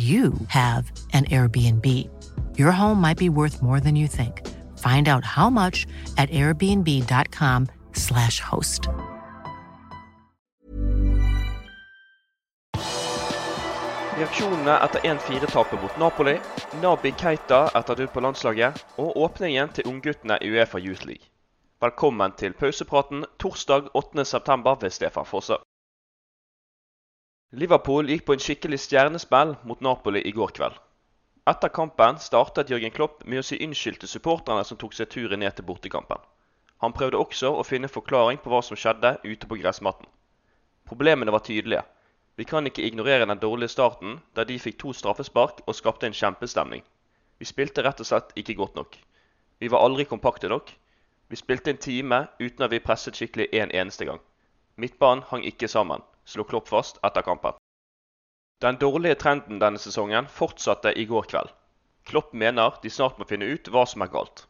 you have an Airbnb. Your home might be worth more than you think. Find out how much at airbnb.com/slash host. Reaksjonene etter 1-4-tapet mot Napoli, Nabi Keita etter du på landslaget og åpningen til ungguttene i Uefa Youth League. Velkommen til pausepraten torsdag 8.9. ved Stefan Fosse. Liverpool gikk på en skikkelig stjernespill mot Napoli i går kveld. Etter kampen startet Jørgen Klopp med å si unnskyld til supporterne som tok seg turen ned til bortekampen. Han prøvde også å finne forklaring på hva som skjedde ute på gressmatten. Problemene var tydelige. Vi kan ikke ignorere den dårlige starten, der de fikk to straffespark og skapte en kjempestemning. Vi spilte rett og slett ikke godt nok. Vi var aldri kompakte nok. Vi spilte en time uten at vi presset skikkelig en eneste gang. Midtbanen hang ikke sammen, slo Klopp fast etter kampen. Den dårlige trenden denne sesongen fortsatte i går kveld. Klopp mener de snart må finne ut hva som er galt.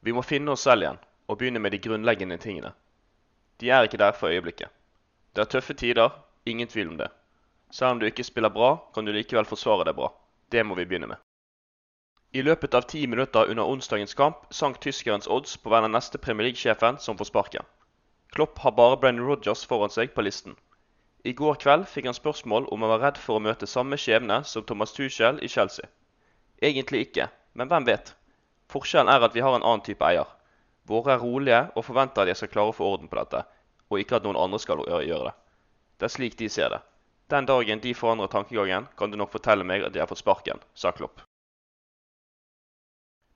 Vi må finne oss selv igjen og begynne med de grunnleggende tingene. De er ikke der for øyeblikket. Det er tøffe tider, ingen tvil om det. Selv om du ikke spiller bra, kan du likevel forsvare deg bra. Det må vi begynne med. I løpet av ti minutter under onsdagens kamp sank tyskerens odds på å være neste Premier League-sjefen som får sparken. Klopp har bare Brennan Rodgers foran seg på listen. I går kveld fikk han spørsmål om han var redd for å møte samme skjebne som Thomas Tuchel i Chelsea. Egentlig ikke, men hvem vet? Forskjellen er at vi har en annen type eier. Våre er rolige og forventer at jeg skal klare å få orden på dette, og ikke at noen andre skal gjøre det. Det er slik de ser det. Den dagen de forandrer tankegangen, kan du nok fortelle meg at de har fått sparken, sa Klopp.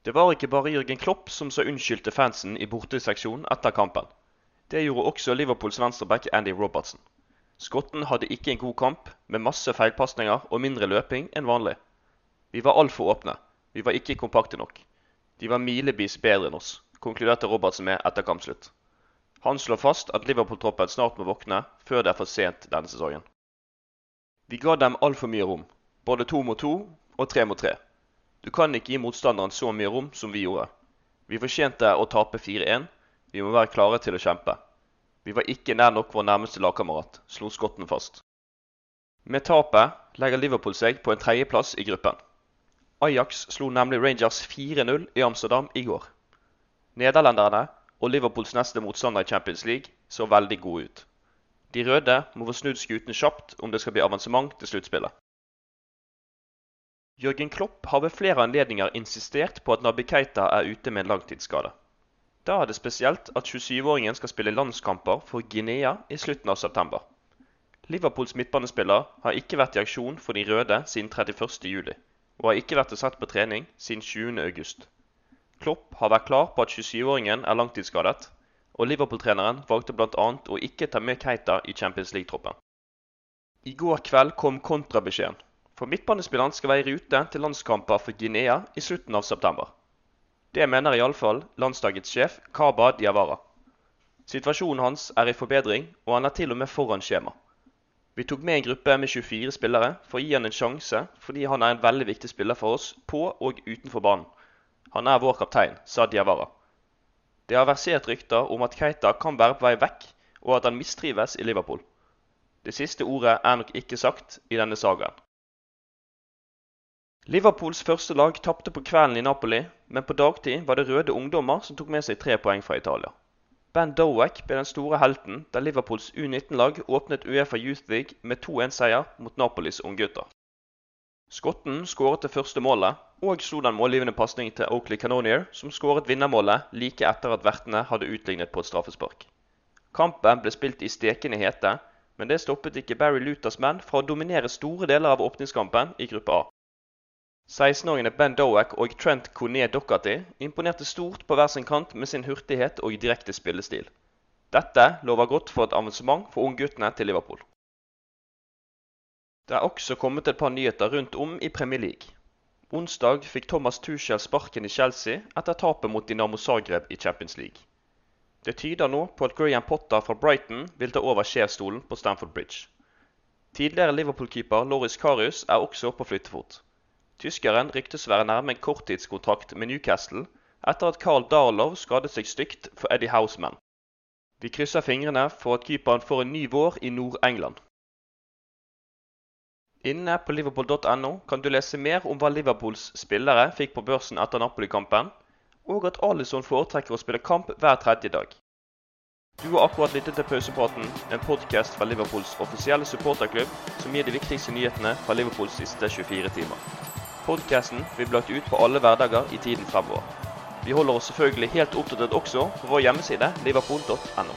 Det var ikke bare Jørgen Klopp som sa unnskyld til fansen i borteseksjonen etter kampen. Det gjorde også Liverpools venstreback Andy Robertson. Skotten hadde ikke en god kamp, med masse feilpasninger og mindre løping enn vanlig. Vi var altfor åpne. Vi var ikke kompakte nok. De var milevis bedre enn oss, konkluderte Robertsen med etter kampslutt. Han slår fast at Liverpool-troppen snart må våkne, før det er for sent denne sesongen. Vi ga dem altfor mye rom, både to mot to og tre mot tre. Du kan ikke gi motstanderen så mye rom som vi gjorde. Vi fortjente å tape 4-1. Vi må være klare til å kjempe. Vi var ikke nær nok vår nærmeste lagkamerat, slo skotten fast. Med tapet legger Liverpool seg på en tredjeplass i gruppen. Ajax slo nemlig Rangers 4-0 i Amsterdam i går. Nederlenderne og Liverpools neste motstander i Champions League så veldig gode ut. De røde må få snudd skuten kjapt om det skal bli avansement til sluttspillet. Jørgen Klopp har ved flere anledninger insistert på at Nabi Keita er ute med en langtidsskade. Da er det spesielt at 27-åringen skal spille landskamper for Guinea i slutten av september. Liverpools midtbanespiller har ikke vært i aksjon for de røde siden 31.07, og har ikke vært sett på trening siden 20.8. Klopp har vært klar på at 27-åringen er langtidsskadet, og Liverpool-treneren valgte bl.a. å ikke ta med Keita i Champions League-troppen. I går kveld kom kontrabeskjeden, for midtbanespilleren skal være i rute til landskamper for Guinea i slutten av september. Det mener iallfall landslagets sjef Kaba Diawara. Situasjonen hans er i forbedring, og han er til og med foran skjema. Vi tok med en gruppe med 24 spillere for å gi han en sjanse, fordi han er en veldig viktig spiller for oss på og utenfor banen. Han er vår kaptein, sa Diawara. Det har versert rykter om at Keita kan være på vei vekk, og at han mistrives i Liverpool. Det siste ordet er nok ikke sagt i denne sagaen. Liverpools første lag tapte på kvelden i Napoli, men på dagtid var det røde ungdommer som tok med seg tre poeng fra Italia. Ben Dowack ble den store helten da Liverpools U19-lag åpnet Uefa Youth League med 2-1-seier mot Napolis unggutter. Skotten skåret det første målet, og slo den målgivende pasning til Oakley Canonier, som skåret vinnermålet like etter at vertene hadde utlignet på et straffespark. Kampen ble spilt i stekende hete, men det stoppet ikke Barry Luthers menn fra å dominere store deler av åpningskampen i gruppe A. 16-åringene Ben Dowek og Trent Coné Docherty imponerte stort på hver sin kant med sin hurtighet og direkte spillestil. Dette lover godt for et avansement for ungguttene til Liverpool. Det er også kommet et par nyheter rundt om i Premier League. Onsdag fikk Thomas Tuchel sparken i Chelsea etter tapet mot Dinamo Zagreb i Champions League. Det tyder nå på at Graham Potter fra Brighton vil ta over sjefsstolen på Stamford Bridge. Tidligere Liverpool-keeper Loris Karius er også på flyttefot. Tyskeren ryktes å være nærme en korttidskontrakt med Newcastle etter at Carl Darlow skadet seg stygt for Eddie Houseman. Vi krysser fingrene for at keeperen får en ny vår i Nord-England. Inne på liverpool.no kan du lese mer om hva Liverpools spillere fikk på børsen etter Napoli-kampen, og at Alison foretrekker å spille kamp hver tredje dag. Du har akkurat lyttet til Pausepraten, en podkast fra Liverpools offisielle supporterklubb som gir de viktigste nyhetene fra Liverpools siste 24 timer. Podkasten vil bli lagt ut på alle hverdager i tiden fremover. Vi holder oss selvfølgelig helt oppdatert også på vår hjemmeside liverpool.no.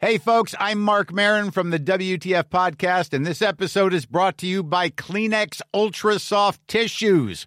Hey, folks, I'm Mark Marin from the WTF Podcast, and this episode is brought to you by Kleenex Ultra Soft Tissues